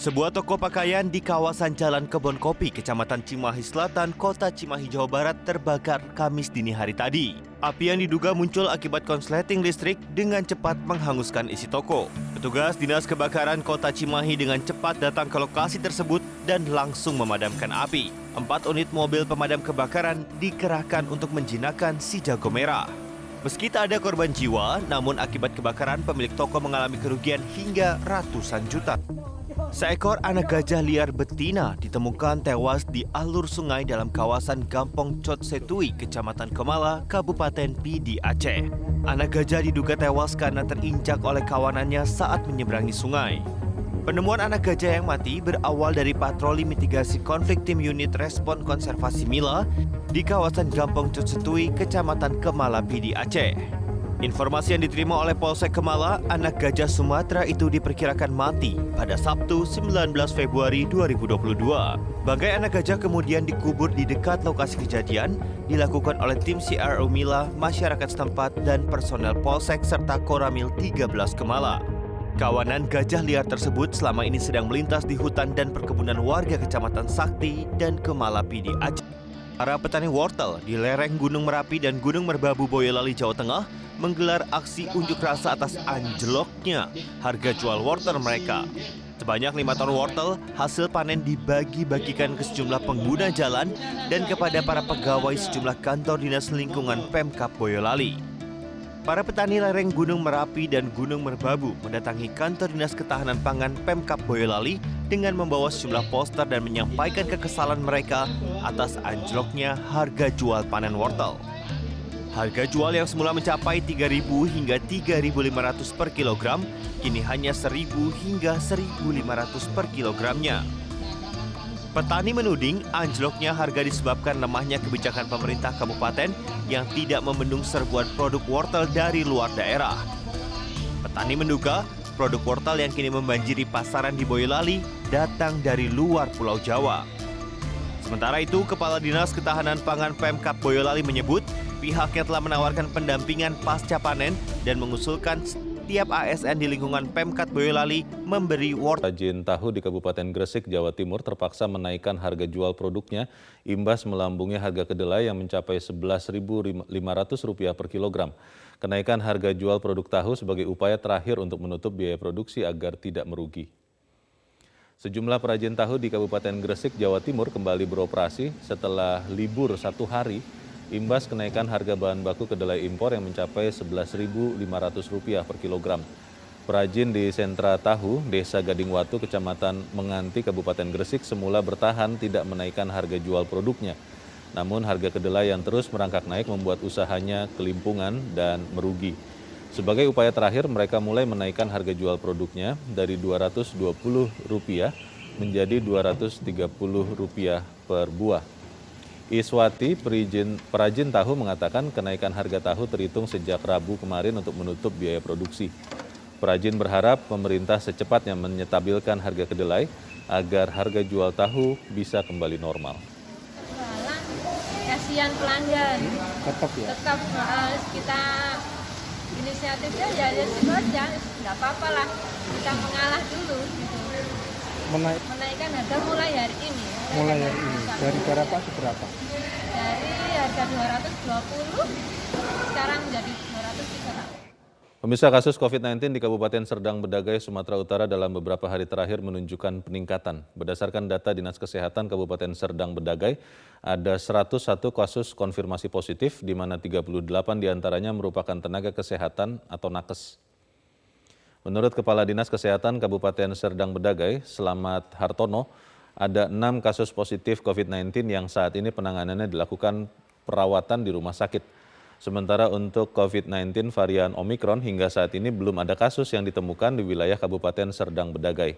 Sebuah toko pakaian di kawasan Jalan Kebon Kopi, Kecamatan Cimahi Selatan, Kota Cimahi, Jawa Barat terbakar Kamis dini hari tadi. Api yang diduga muncul akibat konsleting listrik dengan cepat menghanguskan isi toko. Petugas Dinas Kebakaran Kota Cimahi dengan cepat datang ke lokasi tersebut dan langsung memadamkan api. Empat unit mobil pemadam kebakaran dikerahkan untuk menjinakkan si jago merah. Meski tak ada korban jiwa, namun akibat kebakaran pemilik toko mengalami kerugian hingga ratusan juta. Seekor anak gajah liar betina ditemukan tewas di alur sungai dalam kawasan Gampong Cot Setui, Kecamatan Kemala, Kabupaten Pidi, Aceh. Anak gajah diduga tewas karena terinjak oleh kawanannya saat menyeberangi sungai. Penemuan anak gajah yang mati berawal dari patroli mitigasi konflik tim unit respon konservasi Mila di kawasan Gampong Cot Setui, Kecamatan Kemala, Pidi, Aceh. Informasi yang diterima oleh Polsek Kemala, anak gajah Sumatera itu diperkirakan mati pada Sabtu 19 Februari 2022. Bangkai anak gajah kemudian dikubur di dekat lokasi kejadian, dilakukan oleh tim CRO Mila, masyarakat setempat, dan personel Polsek serta Koramil 13 Kemala. Kawanan gajah liar tersebut selama ini sedang melintas di hutan dan perkebunan warga Kecamatan Sakti dan Kemala Pidi Aceh. Para petani wortel di lereng Gunung Merapi dan Gunung Merbabu Boyolali, Jawa Tengah menggelar aksi unjuk rasa atas anjloknya harga jual wortel mereka. Sebanyak lima ton wortel hasil panen dibagi-bagikan ke sejumlah pengguna jalan dan kepada para pegawai sejumlah kantor dinas lingkungan Pemkap Boyolali. Para petani lereng Gunung Merapi dan Gunung Merbabu mendatangi kantor dinas ketahanan pangan Pemkap Boyolali dengan membawa sejumlah poster dan menyampaikan kekesalan mereka atas anjloknya harga jual panen wortel. Harga jual yang semula mencapai 3.000 hingga 3.500 per kilogram, kini hanya 1.000 hingga 1.500 per kilogramnya. Petani menuding anjloknya harga disebabkan lemahnya kebijakan pemerintah kabupaten yang tidak membendung serbuan produk wortel dari luar daerah. Petani menduga produk wortel yang kini membanjiri pasaran di Boyolali datang dari luar Pulau Jawa. Sementara itu, Kepala Dinas Ketahanan Pangan Pemkap Boyolali menyebut pihaknya telah menawarkan pendampingan pasca panen dan mengusulkan setiap ASN di lingkungan Pemkat Boyolali memberi wortel. Rajin tahu di Kabupaten Gresik, Jawa Timur terpaksa menaikkan harga jual produknya imbas melambungnya harga kedelai yang mencapai Rp11.500 per kilogram. Kenaikan harga jual produk tahu sebagai upaya terakhir untuk menutup biaya produksi agar tidak merugi. Sejumlah perajin tahu di Kabupaten Gresik, Jawa Timur kembali beroperasi setelah libur satu hari imbas kenaikan harga bahan baku kedelai impor yang mencapai Rp11.500 per kilogram. Perajin di sentra tahu, Desa Gadingwatu, Kecamatan Menganti, Kabupaten Gresik semula bertahan tidak menaikkan harga jual produknya. Namun harga kedelai yang terus merangkak naik membuat usahanya kelimpungan dan merugi. Sebagai upaya terakhir, mereka mulai menaikkan harga jual produknya dari Rp220 menjadi Rp230 per buah. Iswati, perijin, perajin tahu mengatakan kenaikan harga tahu terhitung sejak Rabu kemarin untuk menutup biaya produksi. Perajin berharap pemerintah secepatnya menyetabilkan harga kedelai agar harga jual tahu bisa kembali normal. Kasihan pelanggan. Tetap ya? Tetap harus kita inisiatifnya ya ya aja, nggak apa-apa lah. Kita mengalah dulu gitu. Menaik, Menaikkan harga mulai hari ini. Mulai hari ini. Dari berapa ke berapa? Dari harga 220 sekarang menjadi 230. Pemirsa kasus COVID-19 di Kabupaten Serdang Bedagai, Sumatera Utara dalam beberapa hari terakhir menunjukkan peningkatan. Berdasarkan data Dinas Kesehatan Kabupaten Serdang Bedagai, ada 101 kasus konfirmasi positif, di mana 38 di antaranya merupakan tenaga kesehatan atau nakes. Menurut Kepala Dinas Kesehatan Kabupaten Serdang Bedagai, Selamat Hartono, ada enam kasus positif COVID-19 yang saat ini penanganannya dilakukan perawatan di rumah sakit. Sementara untuk COVID-19 varian Omikron hingga saat ini belum ada kasus yang ditemukan di wilayah Kabupaten Serdang Bedagai.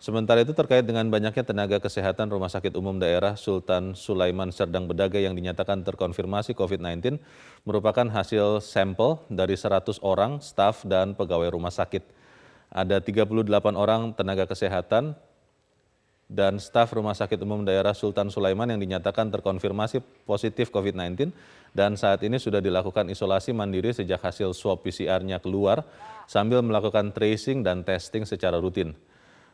Sementara itu terkait dengan banyaknya tenaga kesehatan Rumah Sakit Umum Daerah Sultan Sulaiman Serdang Bedagai yang dinyatakan terkonfirmasi COVID-19 merupakan hasil sampel dari 100 orang staf dan pegawai rumah sakit. Ada 38 orang tenaga kesehatan dan staf Rumah Sakit Umum Daerah Sultan Sulaiman yang dinyatakan terkonfirmasi positif COVID-19 dan saat ini sudah dilakukan isolasi mandiri sejak hasil swab PCR-nya keluar sambil melakukan tracing dan testing secara rutin.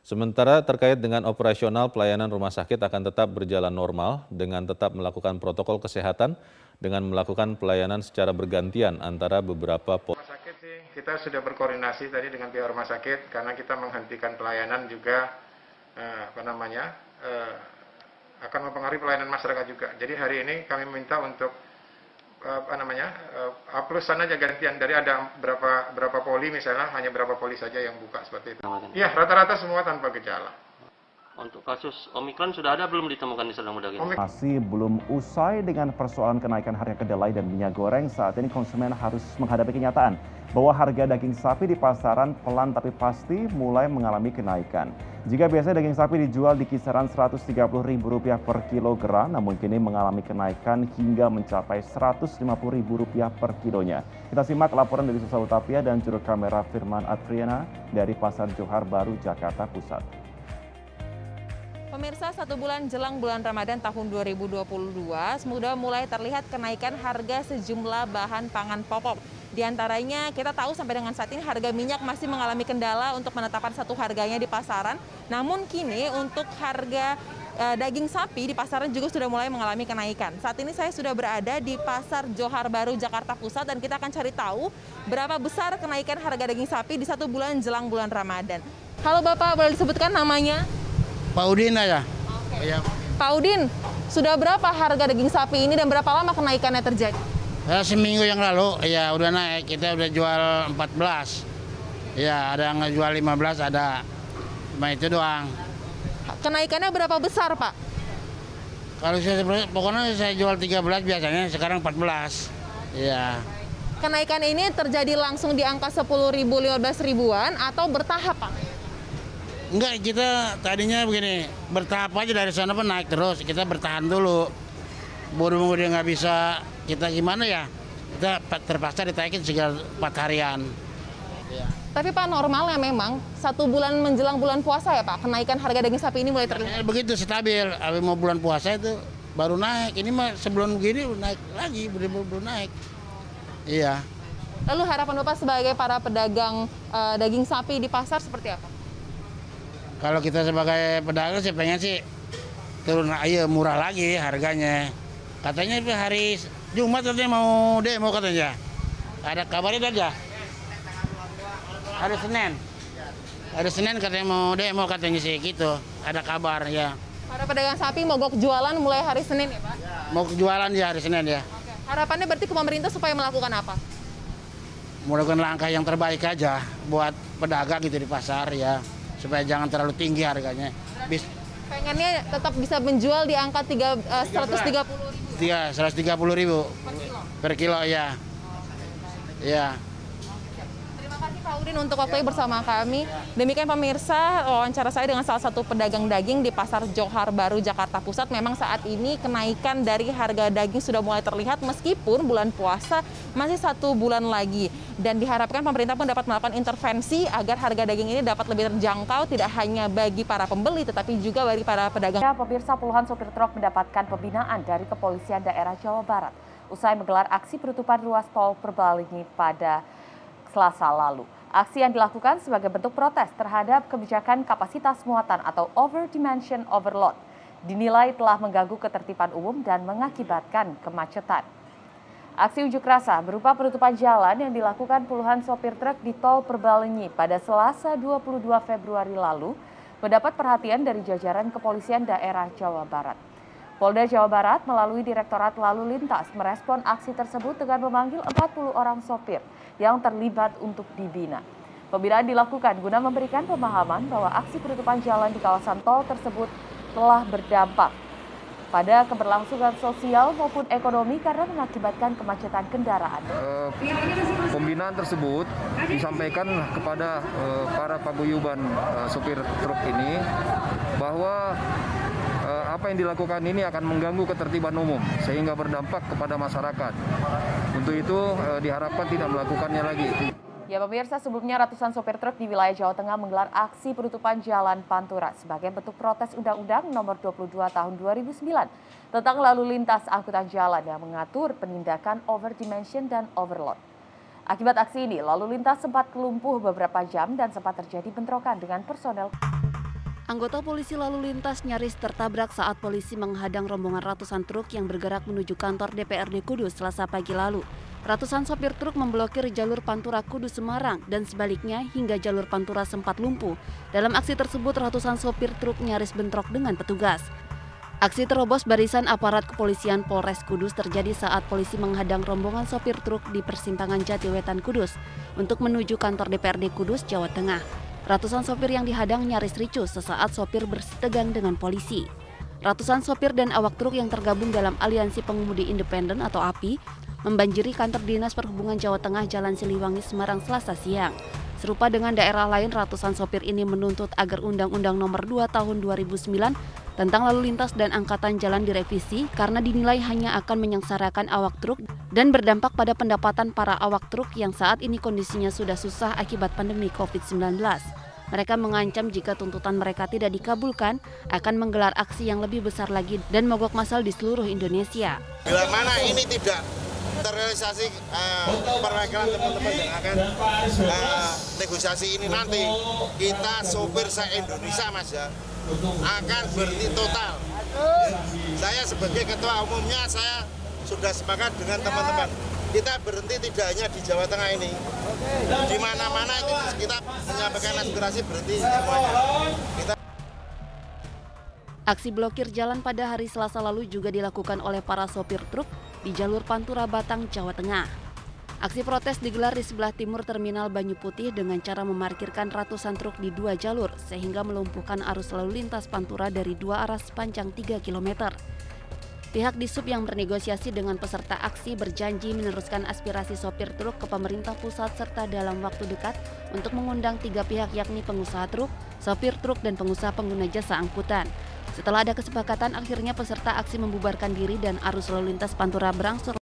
Sementara terkait dengan operasional pelayanan rumah sakit akan tetap berjalan normal dengan tetap melakukan protokol kesehatan dengan melakukan pelayanan secara bergantian antara beberapa Rumah sakit sih kita sudah berkoordinasi tadi dengan pihak rumah sakit karena kita menghentikan pelayanan juga eh, apa namanya eh, akan mempengaruhi pelayanan masyarakat juga. Jadi hari ini kami minta untuk eh, apa namanya A plus sana aja gantian dari ada berapa berapa poli misalnya hanya berapa poli saja yang buka seperti itu. Iya rata-rata semua tanpa gejala. Untuk kasus Omikron sudah ada belum ditemukan di Serdang Muda Omik- Masih belum usai dengan persoalan kenaikan harga kedelai dan minyak goreng, saat ini konsumen harus menghadapi kenyataan bahwa harga daging sapi di pasaran pelan tapi pasti mulai mengalami kenaikan. Jika biasanya daging sapi dijual di kisaran Rp130.000 per kilogram, namun kini mengalami kenaikan hingga mencapai Rp150.000 per kilonya. Kita simak laporan dari Susa Utapia dan juru kamera Firman Adriana dari Pasar Johar Baru, Jakarta Pusat. Pemirsa, satu bulan jelang bulan Ramadan tahun 2022, sudah mulai terlihat kenaikan harga sejumlah bahan pangan pokok. Di antaranya kita tahu sampai dengan saat ini harga minyak masih mengalami kendala untuk menetapkan satu harganya di pasaran. Namun kini untuk harga eh, daging sapi di pasaran juga sudah mulai mengalami kenaikan. Saat ini saya sudah berada di Pasar Johar Baru, Jakarta Pusat dan kita akan cari tahu berapa besar kenaikan harga daging sapi di satu bulan jelang bulan Ramadan. Halo Bapak, boleh disebutkan namanya? Pak Udin aja. Ya, Pak Udin, sudah berapa harga daging sapi ini dan berapa lama kenaikannya terjadi? ya, seminggu yang lalu ya udah naik. Kita udah jual 14. Ya, ada yang ngejual 15, ada cuma itu doang. Kenaikannya berapa besar, Pak? Kalau saya pokoknya saya jual 13 biasanya, sekarang 14. Ya, Kenaikan ini terjadi langsung di angka 10 ribu, 15 ribuan atau bertahap, Pak? Enggak kita tadinya begini, bertahap aja dari sana pun naik terus. Kita bertahan dulu. Baru dia nggak bisa, kita gimana ya? Kita terpaksa ditaikin sekitar 4 harian. Tapi Pak, normalnya memang satu bulan menjelang bulan puasa ya Pak, kenaikan harga daging sapi ini mulai terlihat. Ya, begitu stabil. Habis mau bulan puasa itu baru naik. Ini mah sebelum begini naik lagi, belum naik. Iya. Lalu harapan Bapak sebagai para pedagang eh, daging sapi di pasar seperti apa? Kalau kita sebagai pedagang sih pengen sih turun ayo murah lagi harganya. Katanya itu hari Jumat katanya mau demo katanya. Ada kabarnya aja. Hari Senin. Hari Senin katanya mau demo katanya sih gitu. Ada kabar ya. Para pedagang sapi mogok jualan mulai hari Senin ya Pak? Mau jualan ya hari Senin ya. Harapannya berarti ke pemerintah supaya melakukan apa? melakukan langkah yang terbaik aja buat pedagang gitu di pasar ya supaya jangan terlalu tinggi harganya. Bis Pengennya tetap bisa menjual di angka tiga, eh, 130 ribu tiga 130 ribu per kilo. per kilo ya. Ya. Udin untuk waktunya bersama kami. Demikian pemirsa, wawancara saya dengan salah satu pedagang daging di Pasar Johar Baru, Jakarta Pusat. Memang saat ini kenaikan dari harga daging sudah mulai terlihat meskipun bulan puasa masih satu bulan lagi. Dan diharapkan pemerintah pun dapat melakukan intervensi agar harga daging ini dapat lebih terjangkau tidak hanya bagi para pembeli tetapi juga bagi para pedagang. Ya, pemirsa puluhan sopir truk mendapatkan pembinaan dari Kepolisian Daerah Jawa Barat usai menggelar aksi penutupan ruas tol Perbalingi pada Selasa lalu. Aksi yang dilakukan sebagai bentuk protes terhadap kebijakan kapasitas muatan atau over dimension overload dinilai telah mengganggu ketertiban umum dan mengakibatkan kemacetan. Aksi unjuk rasa berupa penutupan jalan yang dilakukan puluhan sopir truk di tol Perbalingi pada Selasa 22 Februari lalu mendapat perhatian dari jajaran kepolisian daerah Jawa Barat. Polda Jawa Barat melalui Direktorat Lalu Lintas merespon aksi tersebut dengan memanggil 40 orang sopir yang terlibat untuk dibina. Pembinaan dilakukan guna memberikan pemahaman bahwa aksi penutupan jalan di kawasan tol tersebut telah berdampak pada keberlangsungan sosial maupun ekonomi karena mengakibatkan kemacetan kendaraan. Eh, pembinaan tersebut disampaikan kepada eh, para paguyuban eh, supir truk ini bahwa apa yang dilakukan ini akan mengganggu ketertiban umum sehingga berdampak kepada masyarakat. Untuk itu eh, diharapkan tidak melakukannya lagi. Ya pemirsa, sebelumnya ratusan sopir truk di wilayah Jawa Tengah menggelar aksi penutupan jalan Pantura sebagai bentuk protes Undang-Undang Nomor 22 Tahun 2009 tentang lalu lintas angkutan jalan yang mengatur penindakan overdimension dan overload. Akibat aksi ini, lalu lintas sempat lumpuh beberapa jam dan sempat terjadi bentrokan dengan personel. Anggota polisi lalu lintas nyaris tertabrak saat polisi menghadang rombongan ratusan truk yang bergerak menuju kantor DPRD Kudus selasa pagi lalu. Ratusan sopir truk memblokir jalur Pantura Kudus Semarang dan sebaliknya hingga jalur Pantura sempat lumpuh. Dalam aksi tersebut ratusan sopir truk nyaris bentrok dengan petugas. Aksi terobos barisan aparat kepolisian Polres Kudus terjadi saat polisi menghadang rombongan sopir truk di persimpangan Jatiwetan Kudus untuk menuju kantor DPRD Kudus, Jawa Tengah. Ratusan sopir yang dihadang nyaris ricuh sesaat sopir bersitegang dengan polisi. Ratusan sopir dan awak truk yang tergabung dalam Aliansi Pengemudi Independen atau API membanjiri kantor Dinas Perhubungan Jawa Tengah Jalan Siliwangi Semarang Selasa siang. Serupa dengan daerah lain, ratusan sopir ini menuntut agar Undang-Undang Nomor 2 Tahun 2009 tentang lalu lintas dan angkatan jalan direvisi karena dinilai hanya akan menyengsarakan awak truk dan berdampak pada pendapatan para awak truk yang saat ini kondisinya sudah susah akibat pandemi COVID-19. Mereka mengancam jika tuntutan mereka tidak dikabulkan akan menggelar aksi yang lebih besar lagi dan mogok massal di seluruh Indonesia. Bila mana ini tidak terrealisasi uh, perwakilan teman-teman yang akan uh, negosiasi ini nanti kita sopir se Indonesia mas ya akan berhenti total. Saya sebagai ketua umumnya saya sudah sepakat dengan teman-teman kita berhenti tidak hanya di Jawa Tengah ini. Di mana-mana itu kita menyampaikan aspirasi berhenti semuanya. Kita Aksi blokir jalan pada hari Selasa lalu juga dilakukan oleh para sopir truk di jalur Pantura Batang, Jawa Tengah. Aksi protes digelar di sebelah timur Terminal Banyu Putih dengan cara memarkirkan ratusan truk di dua jalur sehingga melumpuhkan arus lalu lintas Pantura dari dua arah sepanjang 3 km. Pihak Disub yang bernegosiasi dengan peserta aksi berjanji meneruskan aspirasi sopir truk ke pemerintah pusat serta dalam waktu dekat untuk mengundang tiga pihak yakni pengusaha truk, sopir truk, dan pengusaha pengguna jasa angkutan. Setelah ada kesepakatan, akhirnya peserta aksi membubarkan diri dan arus lalu lintas Pantura berangsur